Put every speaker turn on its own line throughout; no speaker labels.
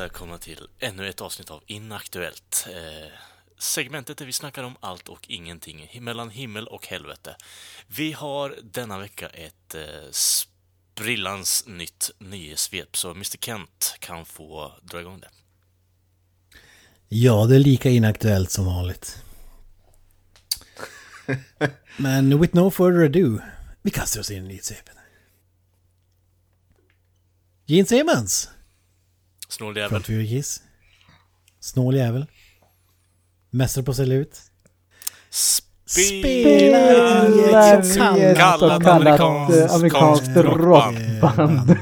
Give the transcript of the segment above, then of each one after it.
välkomna till ännu ett avsnitt av Inaktuellt. Eh, segmentet där vi snackar om allt och ingenting mellan himmel och helvete. Vi har denna vecka ett eh, sprillans nytt nyhetssvep, så Mr Kent kan få dra igång det.
Ja, det är lika inaktuellt som vanligt. Men with no further ado, vi kastar oss in i nyhetssvepet. Gene Simmons!
Snål jävel.
Kiss. Snål jävel. Mästare på att sälja ut.
Spela
i
ett
ett
kallat amerikanskt
amerikanskt rockband.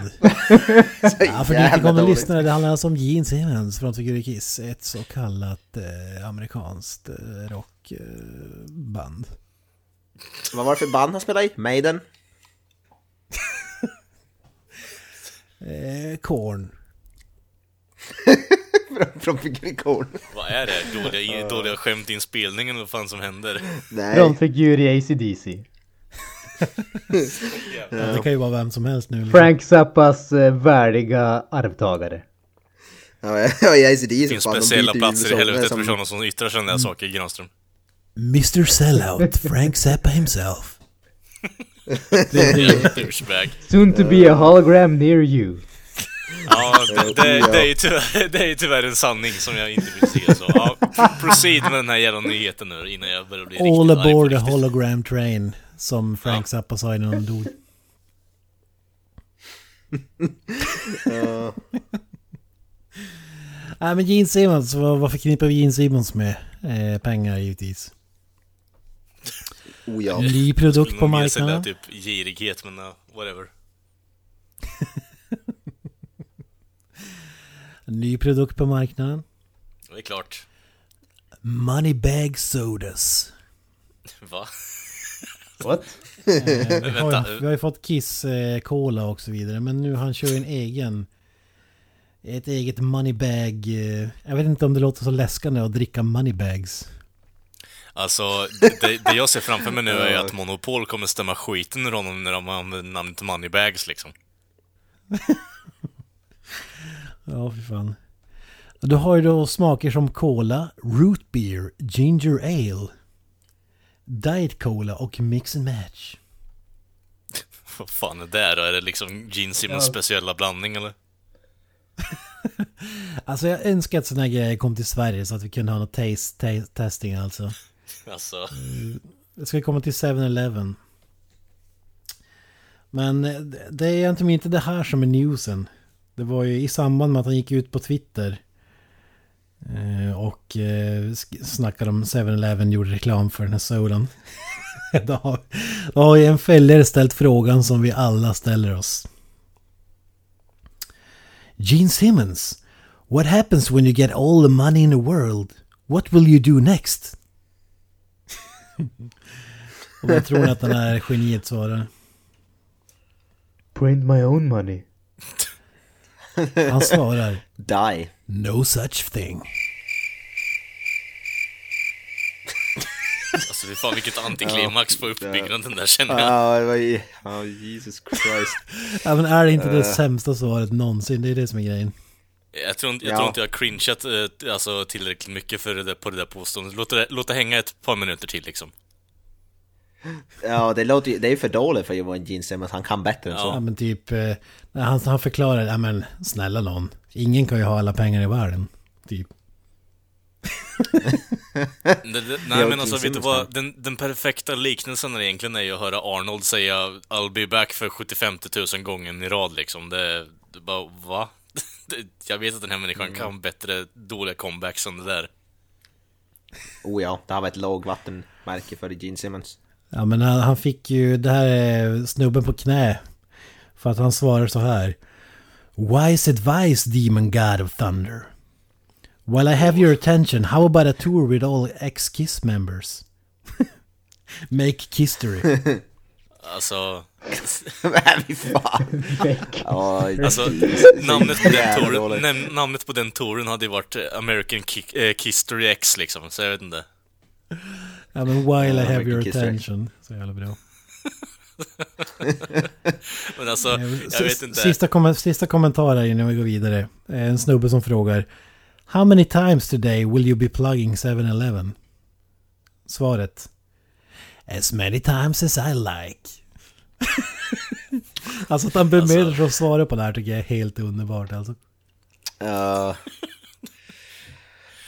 Ja, för ni inte
jävla
kommer
dåligt.
lyssna, det handlar alltså om Gene Simmons från Fury Kiss. Ett så kallat eh, amerikanskt eh, rockband.
Vad var det för band han spelade i? Maiden?
Eh, Korn.
Från- Figurkorn?
Vad är det? Dåliga, dåliga skämt i inspelningen? Vad fan som händer?
Nej.
Frontfigur i AC/DC.
Ja, det kan ju vara vem som helst nu. liksom.
Frank Zappas eh, värdiga arvtagare.
Ja, är ACDC
Det finns
fan, de
speciella platser i helvetet
som-
för sådana som yttrar sådana där saker, Granström.
Mr Sellout, Frank Zappa himself.
Soon to be a hologram near you.
Ja, det, det, det, är ju tyvärr, det är ju tyvärr en sanning som jag inte vill se. Så ja, proceed med den här jävla nyheten nu innan jag börjar bli
all
riktigt på
aboard
riktigt.
hologram train. Som Frank
Ja.
Zappa sa innan han dog.
Ja.
Nej men Gene Simmons, vad, vad förknippar vi Gene Simmons med? Eh, pengar givetvis.
Oh ja.
Ny produkt på marknaden.
typ girighet, men uh, whatever.
Ny produkt på marknaden.
Det är klart.
Moneybag Sodas.
Va?
What?
Eh, vi, har, ju- vi har ju fått Kiss eh, Cola och så vidare. Men nu han kör ju en egen... Ett eget moneybag... Eh, jag vet inte om det låter så läskande att dricka moneybags.
Alltså, det, det jag ser framför mig nu är ju att Monopol kommer stämma skiten ur honom när de använder namnet Moneybags liksom.
Ja, för fan. Du har ju då smaker som Cola, Root Beer, Ginger Ale, Diet Cola och Mix and Match.
Vad fan är det då? Är det liksom Gene Simmons
Ja.
speciella blandning eller?
Alltså jag önskar att sådana här grejer kom till Sverige så att vi kunde ha något taste, ta- testing alltså.
Alltså,
Det ska komma till 7-Eleven. Men eh, det är egentligen inte det här som är newsen. Det var ju i samband med att han gick ut på Twitter. eh, Och eh, snackade om 7-Eleven gjorde reklam för den här sodan. då, har, då har ju en följare ställt frågan som vi alla ställer oss. Gene Simmons. What happens when you get all the money in the world? What will you do next? Och vad tror ni att den här geniet svarar?
Print my own money.
Han svarar
Die.
No such thing.
alltså fy fan vilket antiklimax på uppbyggnaden där känner jag.
Ja, det var ju... Ja, Jesus Christ.
Ja, men är det inte det sämsta svaret någonsin? Det är det som är grejen.
Jag tror inte jag,
Ja.
tror inte jag har cringeat eh, alltså, tillräckligt mycket för det där, på det där påståendet. Låt det, låt det hänga ett par minuter till liksom.
Ja, det låter ju... Det är ju för dåligt för att vara en Gene Simmons. Han kan bättre än
Ja,
så.
men typ... eh, när Han, han förklarar, ja men snälla någon. Ingen kan ju ha alla pengar i världen. Typ.
Det, det, nej
Ja,
men alltså vet du vad, den, den perfekta liknelsen är egentligen är ju att höra Arnold säga I'll be back för 75 000 gånger i rad liksom. Det, det bara, va? Jag vet att den här människan
Mm.
kan bättre dåliga comebacks än det där.
Oh ja, det här var ett lågvattenmärke för Gene Simmons.
Ja men han, han fick ju, det här är snubben på knä. För att han svarar så här. Wise advice demon god of thunder. While I have your attention, how about a tour with all ex-Kiss members? Make history.
Alltså,
Men fy fan. Ja,
alltså namnet, på den touren, namnet på den touren hade ju varit American Kick, eh, History X liksom, så jag vet inte.
Ja men while I have your attention. Så jävla bra.
Men alltså, jag vet inte.
Sista, kom sista kommentarer innan vi går vidare. Eh, En snubbe som frågar How many times today will you be plugging 7-Eleven? Svaret As many times as I like. alltså att han bemödar sig att svara på det här tycker jag är helt underbart alltså.
Ja.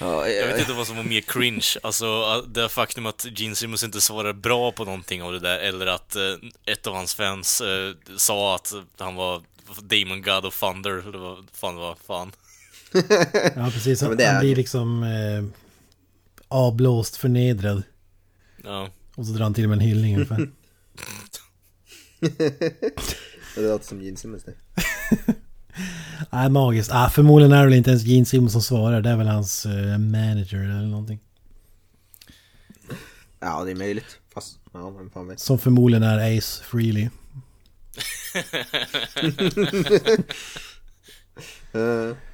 Ja,
Jag vet inte vad som var mer cringe, alltså det faktum att Gene Simmons inte svarade bra på någonting av det där, eller att eh, ett av hans fans eh, sa att han var Demon God of Thunder, eller vad fan det var, fan.
Ja precis,
Ja,
han
är-
blir liksom eh, avblåst, förnedrad.
Ja.
Och så drar han till med en hyllning ungefär.
det låter som Gene Simmons det.
Nej, magiskt. Ah, förmodligen är det väl inte ens Gene Simmons som svarar. Det är väl hans eh, manager eller någonting.
Ja, det är möjligt. Fast, ja, vem fan vet.
Som förmodligen är Ace Frehley.
Uh,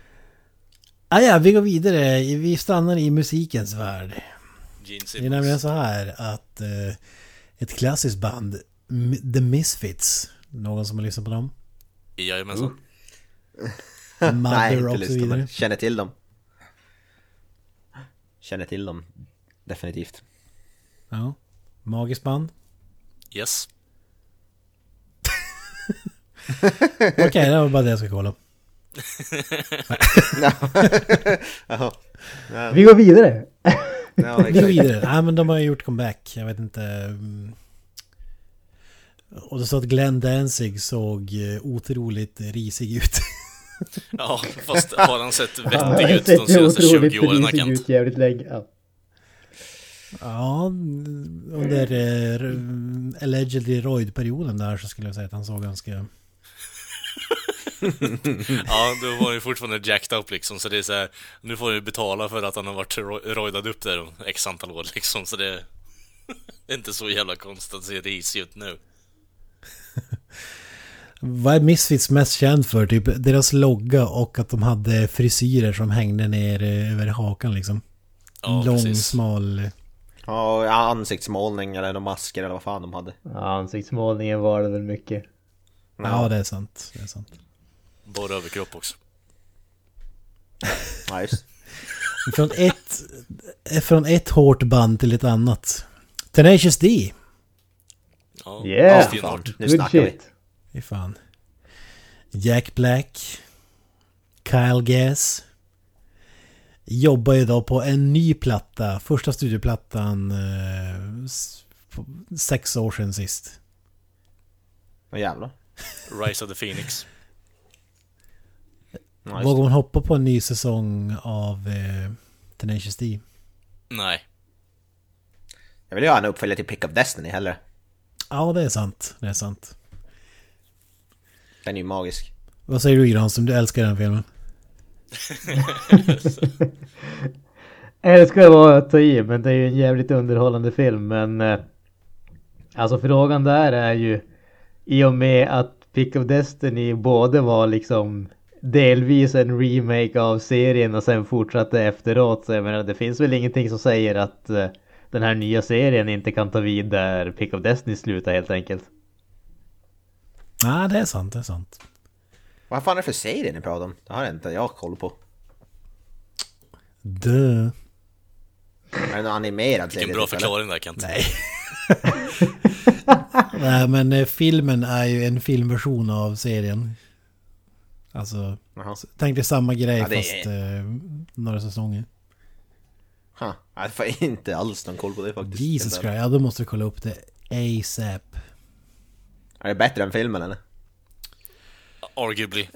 Ah, ja, vi går vidare. Vi stannar i musikens värld.
Gene
Det är nämligen så här att eh, ett klassiskt band, The Misfits, någon som har lyssnat på dem?
Jajamensan.
nej,
Mother
inte
och så vidare.
känner till dem. Känner till dem. Definitivt.
Ja. Magiskt band.
Yes.
Okej, det var bara det jag ska kolla.
Vi går vidare.
Vi går vidare. Nej men de har gjort comeback. Jag vet inte. mm. Och det sa att Glenn Danzig såg eh, otroligt risig ut.
Ja, fast har han sett vettig ut de senaste 20 åren,
risig
Kent?
ut jävligt länge. Ja.
Ja, under eh, allegedly roid-perioden där så skulle jag säga att han såg ganska...
Ja, då var han ju fortfarande jacked up liksom, så det är så här, Nu får han ju betala för att han har varit ro- rojdad upp där x antal år liksom, så det... Det är inte så jävla konstigt att se risig ut nu.
Vad är Misfits mest känd för? Typ deras logga och att de hade frisyrer som hängde ner eh, över hakan liksom.
Ja,
Lång,
precis.
smal...
Ja, ja, ansiktsmålning eller masker eller vad fan de hade.
Ja, ansiktsmålningen var det väl mycket.
Ja, det är sant. Det är sant.
Bara överkropp också.
Ja, just.
Från ett, från ett hårt band till ett annat. Tenacious D.
Ja,
Yeah.
Nu
Good
snackar
shit.
Fy fan. Jack Black. Kyle Gass. Jobbar idag på en ny platta. Första studioplattan. Eh, sex år sedan sist.
Åh jävlar.
Rise of the Phoenix.
Ja,
Vågar man hoppa på en ny säsong av eh, Tenacious D?
Nej.
Jag vill ju ha en uppföljare till Pick of Destiny heller.
Ja, det är sant. Det är sant.
Den är ju magisk.
Vad säger du Granström? Du älskar den filmen?
Älskar vara att ta i, men det är ju en jävligt underhållande film. Men eh, alltså frågan där är ju i och med att Pick of Destiny både var liksom delvis en remake av serien och sen fortsatte efteråt. Så jag menar, det finns väl ingenting som säger att eh, den här nya serien inte kan ta vid där Pick of Destiny slutar helt enkelt.
Nej, det är sant. Det är sant.
Vad fan är det för serie ni pratar om? Det har inte jag koll på.
Duh.
Är det någon animerad serie?
Vilken bra
typ,
förklaring där Kent.
Nej. Nej, men eh, filmen är ju en filmversion av serien. Alltså,
Jaha.
tänk dig samma grej
Ja, det är-
fast eh, några säsonger.
Huh. Jag har inte alls någon koll på det faktiskt.
Jesus. Christ, ja då måste vi kolla upp det ASAP.
Är det bättre än filmen eller?
Arguably.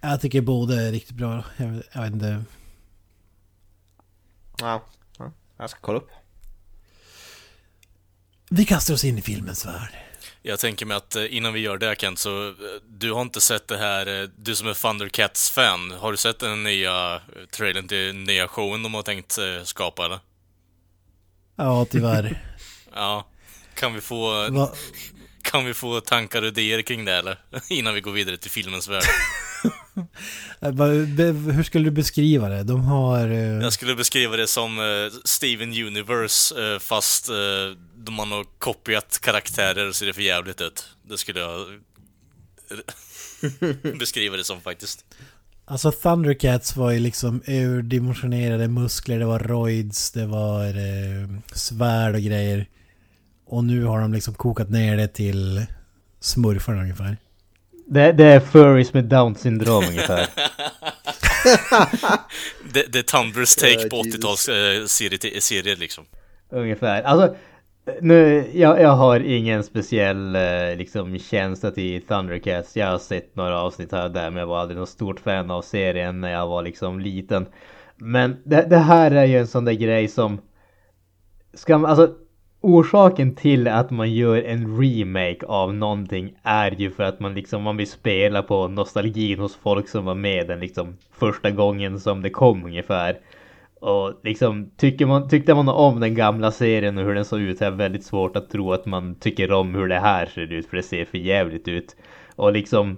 Jag tycker båda är riktigt bra. Jag, jag vet inte.
Ja. ja. Jag ska kolla upp.
Vi kastar oss in i filmens värld.
Jag tänker mig att eh, innan vi gör det Kent, så eh, du har inte sett det här, eh, du som är Thundercats-fan, har du sett den nya trailern till nya showen de har tänkt skapa eller?
Ja, tyvärr.
Ja. Kan vi få,
Va,
kan vi få tankar och idéer kring det eller? Innan vi går vidare till filmens värld.
eh, hur skulle du beskriva det? De har... eh,
Jag skulle beskriva det som eh, Steven Universe, eh, fast eh, de har nog kopierat karaktärer och ser det för jävligt ut. Det skulle jag beskriva det som faktiskt.
Alltså Thundercats var ju liksom urdimensionerade muskler, det var roids, det var svärd och grejer. Och nu har de liksom kokat ner det till smurfarna ungefär.
Det, det är furries med down syndrom ungefär.
det, det är Tumblrs take på
Jesus.
80-tals eh, serie, serie liksom.
Ungefär. Alltså, nu, jag, jag har ingen speciell eh, liksom känsla till Thundercats. Jag har sett några avsnitt här och där men jag var aldrig något stort fan av serien när jag var liksom liten. Men det, det här är ju en sån där grej som... Ska man, alltså orsaken till att man gör en remake av någonting är ju för att man liksom man vill spela på nostalgin hos folk som var med den liksom första gången som det kom ungefär. Och liksom tycker man, tyckte man om den gamla serien och hur den såg ut så är det väldigt svårt att tro att man tycker om hur det här ser ut för det ser för jävligt ut. Och liksom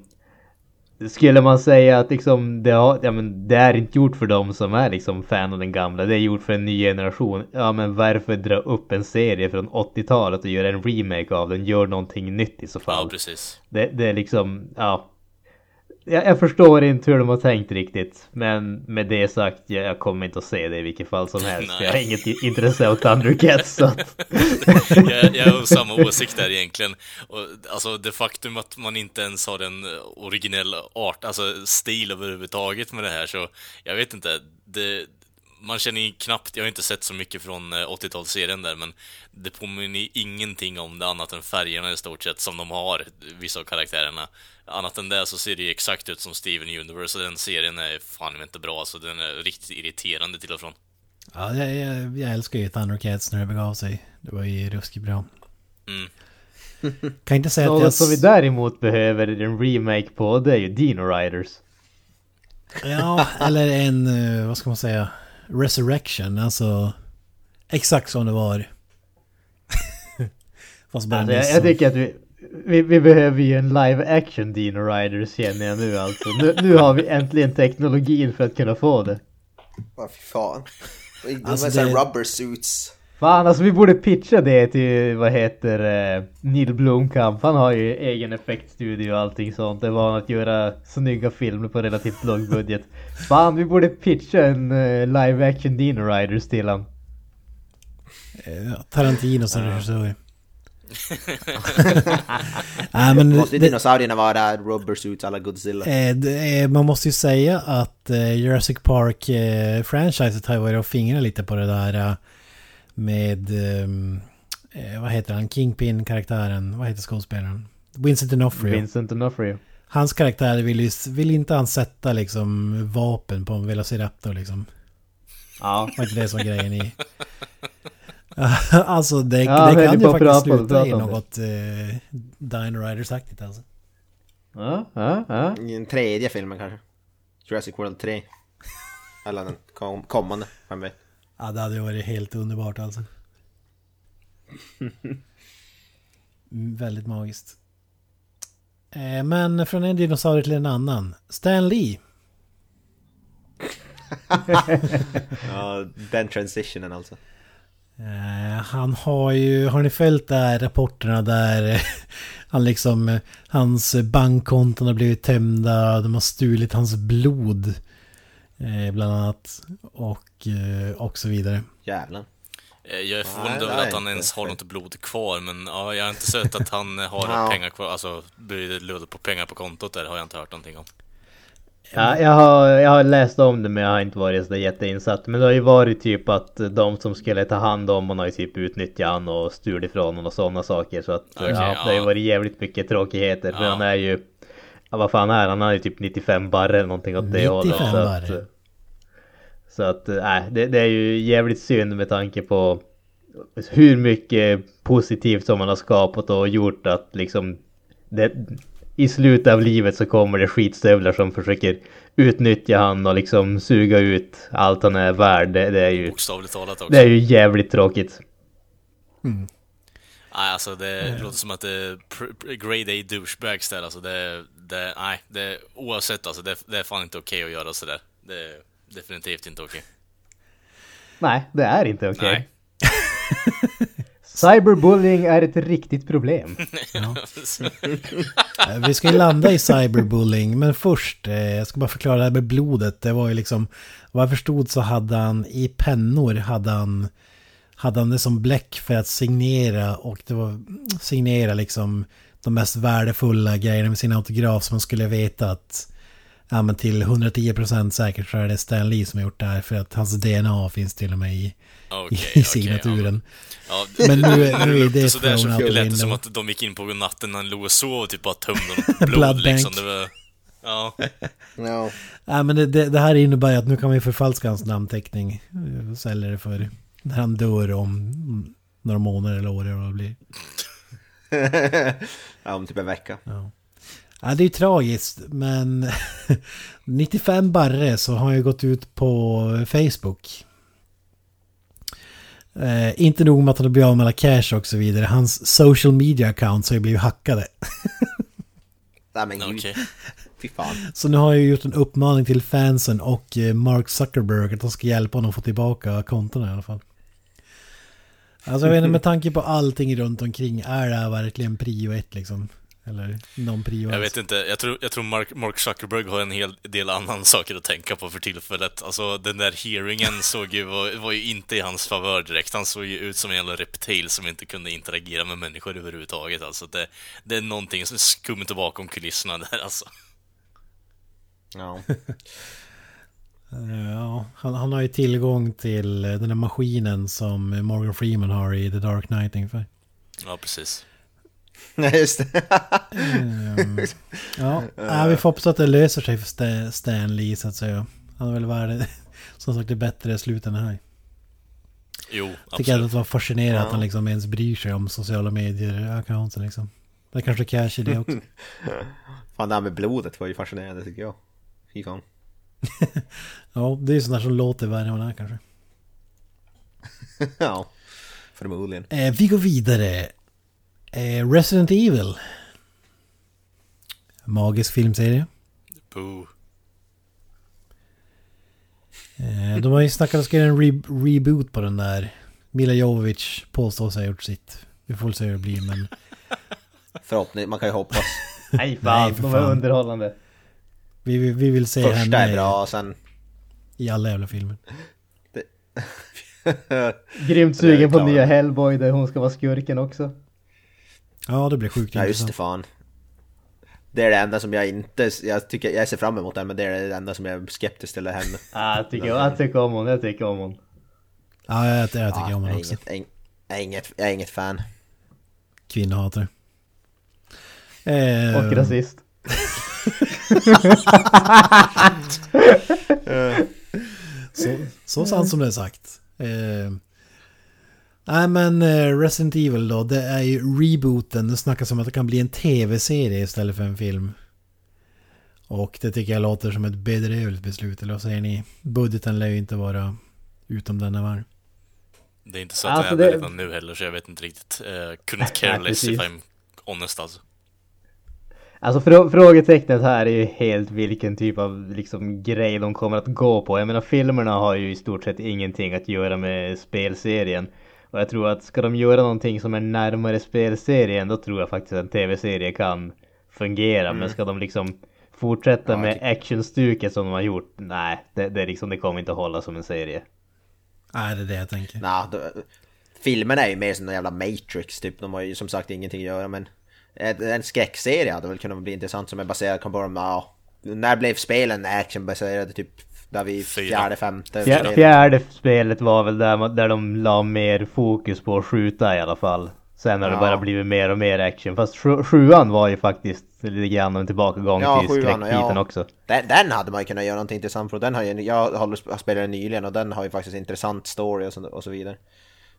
skulle man säga att liksom det, har, ja, men det är inte gjort för dem som är liksom fan av den gamla. Det är gjort för en ny generation. Ja men varför dra upp en serie från 80-talet och göra en remake av den? Gör någonting nytt i så fall.
Ja, precis.
Det, det är liksom, ja. Jag, jag förstår inte hur de har tänkt riktigt. Men med det sagt, jag, jag kommer inte att se det i vilket fall som helst.
Nej.
Jag har inget intresse av Thundercats. Så att,
jag, jag har samma åsikt där egentligen. Och, alltså det faktum att man inte ens har en originell art, alltså stil överhuvudtaget med det här, så jag vet inte. Det, man känner ju knappt, jag har inte sett så mycket från eh, 80-talsserien där, men det påminner ingenting om det annat än färgerna i stort sett som de har, vissa av karaktärerna. Annat än det så ser det ju exakt ut som Steven Universe, och den serien är fan inte bra, alltså den är riktigt irriterande till och från.
Ja, jag, jag, jag älskar ju Thundercats när det begav sig. Det var ju ruskigt bra.
Mm.
Kan inte säga att
något
jag...
som vi däremot behöver en remake på, det är ju Dino Riders.
Ja, eller en, eh, vad ska man säga, resurrection. Alltså, exakt som det var. Fast bara
Alltså, jag, jag tycker att vi, vi, vi behöver ju en live action Dino Riders känner jag nu alltså. Nu, nu har vi äntligen teknologin för att kunna få det.
Vad fy fan. De
Alltså,
är
det-
rubber suits.
Fan alltså vi borde pitcha det till vad heter eh, Neil Blomkamp. Han har ju egen effektstudio och allting sånt. Det var att göra snygga filmer på relativt låg budget. Fan vi borde pitcha en eh, live action Dino Riders till han.
Eh, Tarantino som regissör. Nej men
Måste
det,
dinosaurierna vara rubber suits alla Godzilla?
eh, det, man måste ju säga att eh, Jurassic Park-franchiset har ju varit och fingrat lite på det där eh, med... ehm, Eh, vad heter han? Kingpin-karaktären. Vad heter skådespelaren? Vincent D'Onofrio.
Vincent D'Onofrio.
Hans karaktär vill, ju, vill inte han sätta liksom vapen på en Velociraptor liksom.
Ja.
Var inte det som var grejen i... alltså det,
Ja,
det kan
det
ju faktiskt
prata-
sluta i
prata det.
något eh, Dino Riders-aktigt alltså.
Ja, ja, ja.
I den tredje filmen kanske? Jurassic World 3. Eller den kom, kommande, vem vet?
Ja, det hade varit helt underbart alltså. Mm, Väldigt magiskt. Eh, Men från en dinosaurie till en annan. Stan Lee.
Ja, den transitionen alltså.
Eh, Han har ju, har ni följt där rapporterna där eh, han liksom, eh, hans bankkonton har blivit tömda, de har stulit hans blod. Eh, Bland annat. Och, eh, och så vidare.
Jävlar.
Eh, Jag är förvånad över att han ens har något blod kvar, men ja, jag har inte sett att han har
Ja.
pengar kvar, alltså blivit luddad på pengar på kontot där har jag inte hört någonting om.
Ja, jag, har, jag har läst om det men jag har inte varit så jätteinsatt. Men det har ju varit typ att de som skulle ta hand om honom har ju typ utnyttjat han och stulit ifrån honom och sådana saker. Så att
Okej,
ja, det har ju
ja.
varit jävligt mycket tråkigheter. För
Ja.
han är ju... Ja, vad fan är han? Han har ju typ 95 barre eller någonting åt det
95
hållet. Så att,
barre.
så att nej, det, det är ju jävligt synd med tanke på hur mycket positivt som man har skapat och gjort att liksom det, i slutet av livet så kommer det skitstövlar som försöker utnyttja han och liksom suga ut allt han är värd. Det, det är ju
Bokstavligt talat också.
det är ju jävligt tråkigt.
Nej, alltså det låter som att det är grade A douchebags där, alltså det, det, nej, det, oavsett alltså, det, det är fan inte okej att göra sådär. Det är definitivt inte okej.
Nej, det är inte okej.
Nej.
Cyberbullying är ett riktigt problem.
Eh, Vi ska ju landa i cyberbullying, men först, eh, jag ska bara förklara det här med blodet. Det var ju liksom, vad jag förstod så hade han i pennor, hade han, hade han det som bläck för att signera och det var signera liksom de mest värdefulla grejerna med sin autograf som man skulle veta att ja, men till 110% säkert så är det Stan Lee som har gjort det här för att hans DNA finns till och med i,
Okej,
i signaturen.
Ja,
Men nu, nu
det
är det
sådär så
the
lät det som att de gick in på natten när och sov och typ bara tömde blod
Blood
liksom.
bank.
Det var... Ja,
Ja.
Ja, men det, det, det här innebär ju att nu kan vi förfalska hans namnteckning. eh, Sälja det för när han dör om några månader eller år eller vad det blir.
ja, om typ en vecka.
Ja. Ja, det är ju tragiskt, men 95 barre så har jag gått ut på Facebook. Eh, inte nog med att han har blivit av med alla cash och så vidare. Hans social media accounts har ju blivit hackade.
Nej men gud. Fy fan.
Så nu har jag gjort en uppmaning till fansen och eh, Mark Zuckerberg att de ska hjälpa honom att få tillbaka kontona i alla fall. Alltså jag vet inte, med tanke på allting runt omkring, är det här verkligen prio ett liksom? Eller någon prio
Jag vet inte, jag tror, jag tror Mark, Mark Zuckerberg har en hel del annan saker att tänka på för tillfället. Alltså den där hearingen såg ju, var, var ju inte i hans favör direkt. Han såg ju ut som en jävla reptil som inte kunde interagera med människor överhuvudtaget. Alltså det, det är någonting som är skumt bakom kulisserna där alltså.
Ja.
Eh, Ja, han, han har ju tillgång till eh, den här maskinen som Morgan Freeman har i The Dark Knight ungefär.
Ja, precis.
Nej just det.
Ehm, ja, ja, vi får hoppas att det löser sig för Sta- Stan Lee så att säga. Han är väl värd som sagt det bättre slut än det här.
Jo,
Tycker jag
absolut.
att det var fascinerande att
Ja.
han liksom ens bryr sig om sociala medier-accounten liksom. Det är kanske cash i det också.
Fan det här med blodet var ju fascinerande tycker jag. Fy fan.
Ja, det är ju där som låter värre än vad det är kanske.
ja. Förmodligen.
Eh, vi går vidare. Eh, Resident Evil. Magisk filmserie.
Boo.
Eh, de har ju snackat om att ska göra en re- reboot på den där. Mila Jovovich påstås ha gjort sitt. Vi får väl se hur det blir men...
Förhoppningsvis, man kan ju hoppas.
Nej fan,
Nej, för
de var
fan.
underhållande.
Vi, vi, vi vill se
Första
henne
är bra, sen...
i alla jävla filmer.
Grymt
Det är
sugen på nya Hellboy där hon ska vara skurken också.
Ja, det blir sjukt
Ja just det
intressant.
fan. Det är det enda som jag inte, jag tycker, jag ser fram emot det men det är det enda som jag är skeptisk till henne.
Ah, jag, tycker, jag tycker om hon, jag tycker om hon.
Ja, jag, jag tycker
Ja,
om
jag,
henne
är
också.
inget, jag, är- jag, är inget, jag är inget fan.
Kvinnohatare. Eh,
Och rasist.
Så, så sant som det är sagt. Eh, nej men eh, Resident Evil då, det är ju rebooten. Det snackas om att det kan bli en tv-serie istället för en film. Och det tycker jag låter som ett bedrövligt beslut, eller vad säger ni? Budgeten lär ju inte vara utom denna värld.
Det är inte så att
Alltså,
det är
det-
redan nu heller, så jag vet inte riktigt. Uh, couldn't care less if. I'm honest alltså.
Alltså frå frågetecknet här är ju helt vilken typ av liksom grej de kommer att gå på. Jag menar filmerna har ju i stort sett ingenting att göra med spelserien. Och jag tror att ska de göra någonting som är närmare spelserien då tror jag faktiskt att en tv-serie kan fungera. Men ska de liksom fortsätta
Ja,
med actionstuket som de har gjort? Nej, det, det, liksom, det kommer inte att hålla som en serie.
Nej, det är det jag tänker.
Nah, då, filmen är ju mer som en jävla Matrix typ. De har ju som sagt ingenting att göra men en skräckserie hade väl kunnat bli intressant som är baserad på bara ja, När blev spelen actionbaserade typ? Där vi fjärde, femte?
Fjär,
spel.
fjärde spelet var väl där, där de la mer fokus på att skjuta i alla fall. Sen har det
Ja.
bara blivit mer och mer action. Fast sju, sjuan var ju faktiskt lite grann en tillbakagång
Ja,
till skräckbiten
ja.
också.
Den, den hade man ju kunnat göra någonting intressant för. Den har ju, jag har spelat den nyligen och den har ju faktiskt intressant story och så, och så vidare.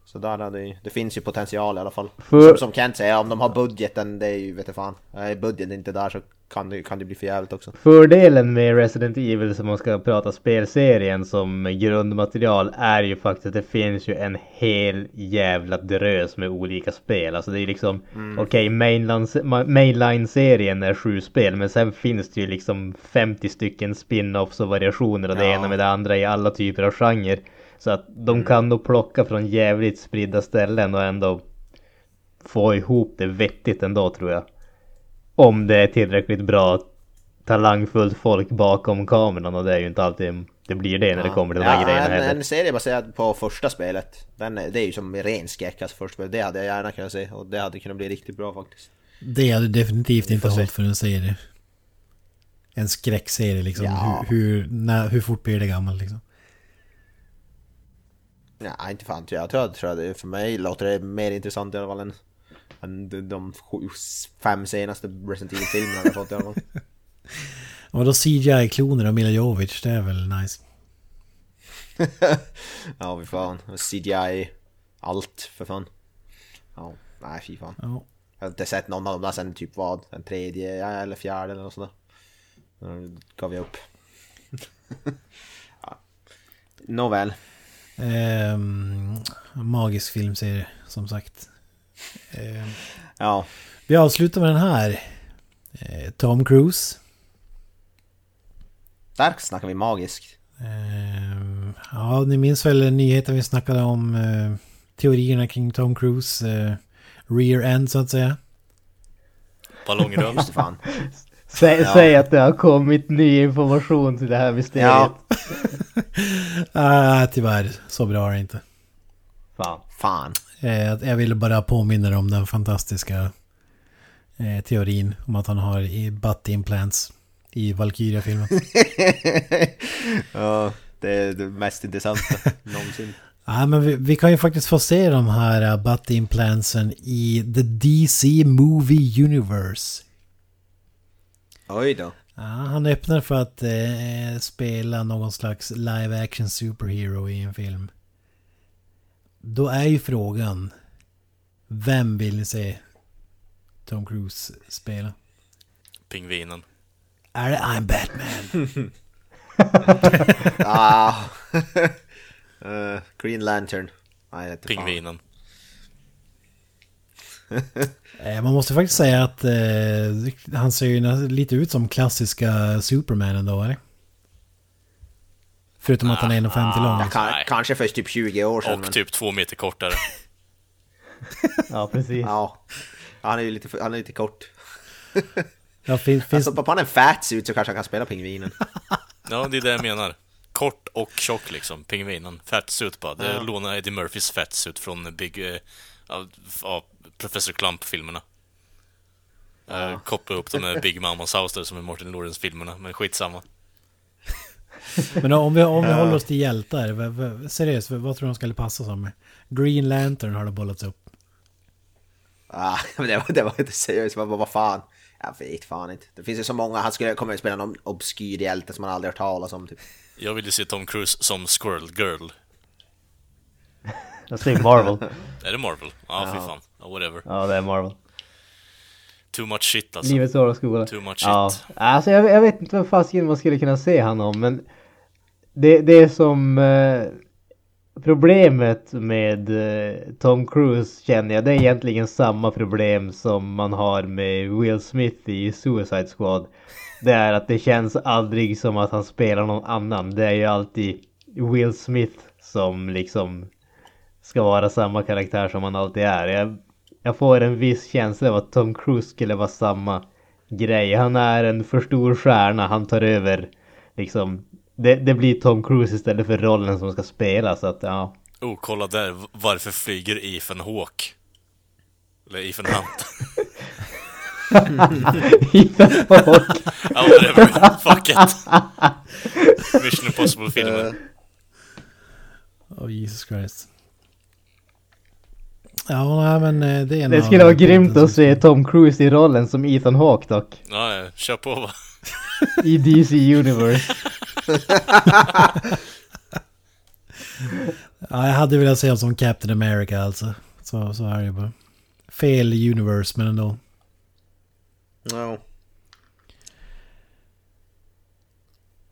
Så där hade ju, det finns ju potential i alla fall.
För-
Som, som Kent säger, om de har budgeten, det är ju, vet du fan. Är budgeten inte där så kan det, kan det bli för jävligt också.
Fördelen med Resident Evil som man ska prata spelserien som grundmaterial är ju faktiskt att det finns ju en hel jävla drös med olika spel. Alltså det är liksom okej mainline- ma- mainline-serien är sju spel men sen finns det ju liksom 50 stycken spin-offs och variationer av det
Ja.
ena med det andra i alla typer av genrer. Så att de kan nog plocka från jävligt spridda ställen och ändå få ihop det vettigt ändå tror jag. Om det är tillräckligt bra talangfullt folk bakom kameran och det är ju inte alltid det blir det när det kommer till de här
ja,
grejerna heller.
en serie baserad på första spelet. Den, är- det är ju som ren skräck alltså första spelet. Det hade jag gärna kunnat se och det hade kunnat bli riktigt bra faktiskt.
Det hade definitivt inte hållit för en serie. En skräckserie liksom.
Ja.
Hur, hur, när, hur fort blir det gammalt liksom?
Ja, inte fan jag tror, jag tror att det, för mig låter det mer intressant i alla fall än, än de, fem senaste Resident Evil-filmerna vi har fått i alla fall.
Och då CGI-kloner och Mila Jovovich, det är väl nice.
ja, fy fan. CGI, allt för fan. Ja, nej fy fan.
Ja.
Jag har inte sett någon av dem där sen typ vad, den tredje eller fjärde eller något sånt där. Då gav jag upp. ja. Nåväl.
Ehm, magisk filmserie, som sagt. Ehm,
Ja,
vi avslutar med den här. Eh, Tom Cruise.
där snackar vi magisk.
Ehm, ja, ni minns väl nyheten vi snackade om eh, teorierna kring Tom Cruise eh, rear end så att säga.
Ballongröm.
Just fan.
Säg,
Ja.
säg att det har kommit ny information till det här mysteriet.
Ja,
Ah, tyvärr, så bra är det inte.
Fan.
fan.
Eh, jag ville bara påminna er om den fantastiska eh, teorin om att han har i butt implants i Valkyria-filmen.
ja, det är det mest intressanta någonsin.
Ja, men vi, vi kan ju faktiskt få se de här uh, butt implantsen i The DC Movie Universe.
Oj då.
Ja, han öppnar för att eh, spela någon slags live action superhero i en film. Då är ju frågan, vem vill ni se Tom Cruise spela?
Pingvinen.
Är det I'm Batman?
Ah. Eh, Green Lantern. Nej.
Pingvinen.
Eh, Man måste faktiskt säga att eh, han ser ju lite ut som klassiska Superman ändå, eller? Förutom att han är 1,50 lång.
Ja, kan,
Nej.
kanske för typ 20 år sedan.
Och
men,
typ två meter kortare.
Ja, precis.
Ja. Han är ju lite, han är lite kort.
Ja, fin, finns,
Alltså på han en fatsuit så kanske han kan spela pingvinen.
Ja, det är det jag menar. Kort och tjock liksom. Pingvinen. Fatsuit bara. Det
Ja.
lånar Eddie Murphys fatsuit från Big... Eh, av, av Professor Clump-filmerna. Ja. koppla upp dem med Big Mamas House där som i Martin Lawrence-filmerna, men skitsamma.
Men om vi, om vi håller oss till hjältar, seriöst, vad, tror du de skulle passa som? Green Lantern har det bollats upp.
Ah, men det var, det var inte seriöst, vad, vad, fan. Jag vet fan inte. Det finns ju så många, han skulle komma att spela någon obskyr hjälte som man aldrig hört talas om typ.
Jag vill ju se Tom Cruise som Squirrel Girl.
Jag säger Marvel.
Är det Marvel? Ja, fy
Ja.
fan. Ja, whatever.
Ja, det är Marvel.
Too much shit alltså.
Livets år och skola.
Too much
Ja,
shit.
alltså jag, jag vet inte vad fasiken man skulle kunna se han om, men det, det är som eh, problemet med eh, Tom Cruise känner jag, det är egentligen samma problem som man har med Will Smith i Suicide Squad. Det är att det känns aldrig som att han spelar någon annan. Det är ju alltid Will Smith som liksom ska vara samma karaktär som han alltid är. Jag, jag får en viss känsla av att Tom Cruise skulle vara samma grej. Han är en för stor stjärna, han tar över liksom. Det, det blir Tom Cruise istället för rollen som ska spelas. Så att ja.
Oh, kolla där. Varför flyger Ethan Hawke? Eller Ethan Hunt.
Ethan Hawke.
Ja, whatever. Fuck it. Mission Impossible-filmer.
Oh Jesus Christ. Ja, nej, men eh, det är
Det skulle vara grymt att se Tom Cruise i rollen som Ethan Hawke dock.
Ja, ja, kör på va.
I DC Universe.
Ja, jag hade velat se honom som Captain America alltså. Så, så är det bara. Fel universe, men ändå.
Ja.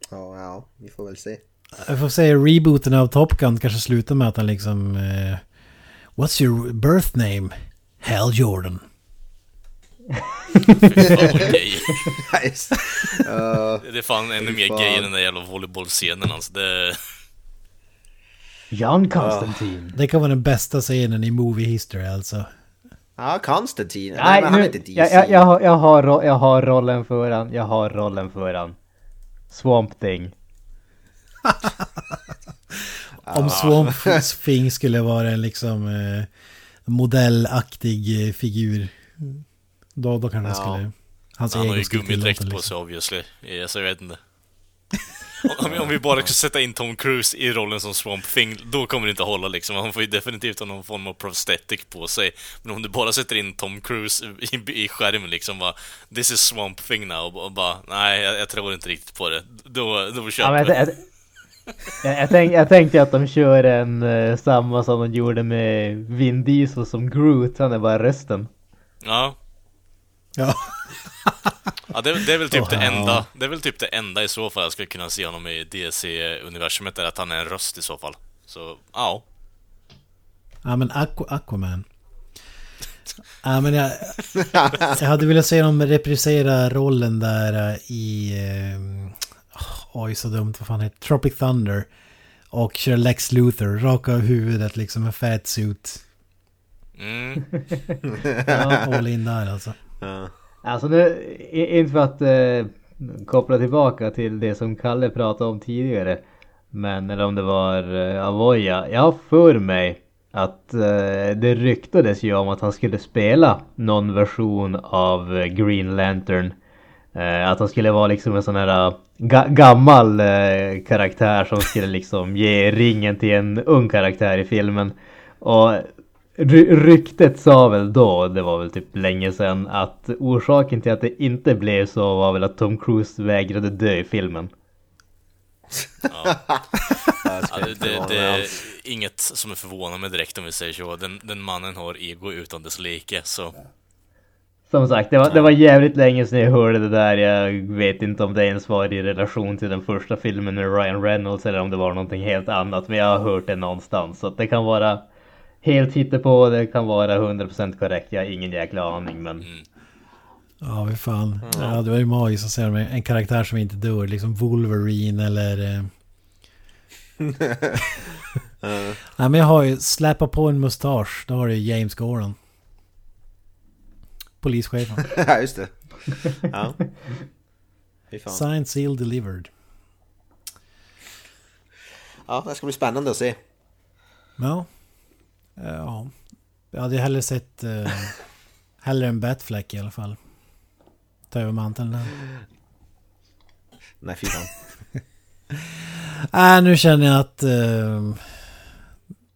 Ja, ja, vi får väl se.
Jag får säga rebooten av Top Gun kanske slutar med att han liksom... Eh, What's your birth name? Hal Jordan.
Gay.
Nice. Ja,
Det är fan ännu mer
fan.
gay än den där jävla volleybollscenen alltså. Det...
John Constantine.
Det kan vara den bästa scenen i movie history alltså.
Ja, Konstantin.
Nej,
men han är
nu,
inte DC.
jag, jag, jag, har, jag, har, ro- jag har rollen för han. Jag har rollen för han. Swamp Thing.
Om Swamp Thing skulle vara en liksom eh, modellaktig eh, figur. Då, då kanske han
Ja.
skulle... Hans
Han har ju gummidräkt på
liksom.
sig obviously. Yes, jag vet inte. Om, om vi bara skulle sätta in Tom Cruise i rollen som Swamp Thing, då kommer det inte hålla liksom. Han får ju definitivt ha någon form av prosthetic på sig. Men om du bara sätter in Tom Cruise i, i skärmen liksom bara This is Swamp Thing now och bara nej, jag, jag tror inte riktigt på det. Då, då
Ja,
köper
men
jag.
jag, tänk, jag tänkte att de kör en eh, samma som de gjorde med Vin Diesel som Groot. Han är bara rösten.
Ja.
Ja.
Ja, det, det är väl typ
Åh,
det enda, det är väl typ det enda i så fall jag skulle kunna se honom i DC-universumet, är att han är en röst i så fall. Så, ja.
Ja men Aqu Aquaman. Ja men jag... Jag hade velat se dem reprisera rollen där eh, i... eh, Oj så dumt, vad fan heter? Tropic Thunder. Och köra Lex Luthor, raka av huvudet liksom, en fat suit.
Mm.
Ja, all in där alltså.
Ja.
Alltså nu, inte för att eh, koppla tillbaka till det som Kalle pratade om tidigare. Men eller om det var eh, Avoya. Jag har för mig att eh, det ryktades ju om att han skulle spela någon version av eh, Green Lantern. Eh, att han skulle vara liksom en sån här eh, ga gammal eh, karaktär som skulle liksom ge ringen till en ung karaktär i filmen. Och ryktet sa väl då, det var väl typ länge sedan, att orsaken till att det inte blev så var väl att Tom Cruise vägrade dö i filmen.
Ja. Ja, det,
inte
det, det är inget som är förvånande mig direkt om vi säger så. Den, den mannen har ego utan dess like, så...
Som sagt, det var, det var jävligt länge sedan jag hörde det där. Jag vet inte om det ens var i relation till den första filmen med Ryan Reynolds eller om det var någonting helt annat. Men jag har hört det någonstans. Så att det kan vara helt hittepå, det kan vara 100% korrekt. Jag har ingen jäkla aning men...
Ja, vi fan. Ja, det var ju magiskt att se dem. En karaktär som inte dör, liksom Wolverine eller... Eh... Nej, men jag har ju släppa på en mustasch. Då har du ju James Gordon. Polischefen.
Ja, just det. Ja.
Signed, seal, delivered.
Ja, det ska bli spännande att se.
Ja. Ja. Jag hade hellre sett... Eh, hellre en Batfleck i alla fall. Ta över manteln där.
Nej, fy fan.
Äh, nu känner jag att... Eh,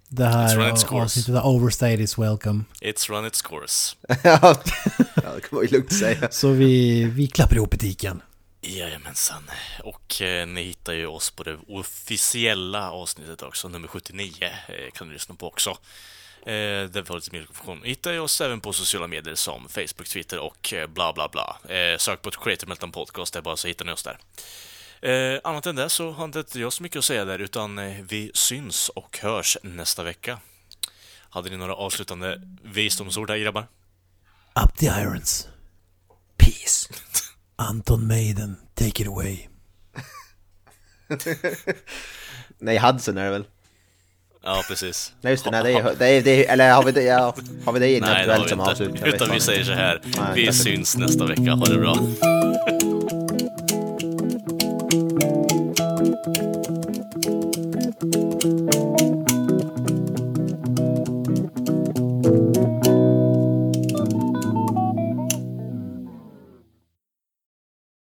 det
It's
här
run its
av-
course.
avsnittet av Overstayed is welcome.
It's run its course.
ja, det kan man ju lugnt säga.
Så vi, vi klappar ihop butiken.
Jajamensan. Och eh, ni hittar ju oss på det officiella avsnittet också, nummer 79, eh, kan ni lyssna på också. Eh, där vi har lite mer information. Hittar ju oss även på sociala medier som Facebook, Twitter och eh, bla bla bla. Eh, sök på Creative Meltdown Podcast, det är bara så hittar ni oss där. Eh, annat än det så har inte jag så mycket att säga där, utan eh, vi syns och hörs nästa vecka. Hade ni några avslutande visdomsord där grabbar?
Up the irons. Peace. Anton Maiden, take it away.
Nej, Hudson är det väl?
Ja, precis.
Nej, just det. Nej, det är, det är, det är eller har vi det, ja, har vi det
Nej, det har
inaktuellt
vi
som avslut?
Utan vi säger så här.
Nej,
Vi syns nästa vecka. Ha det bra.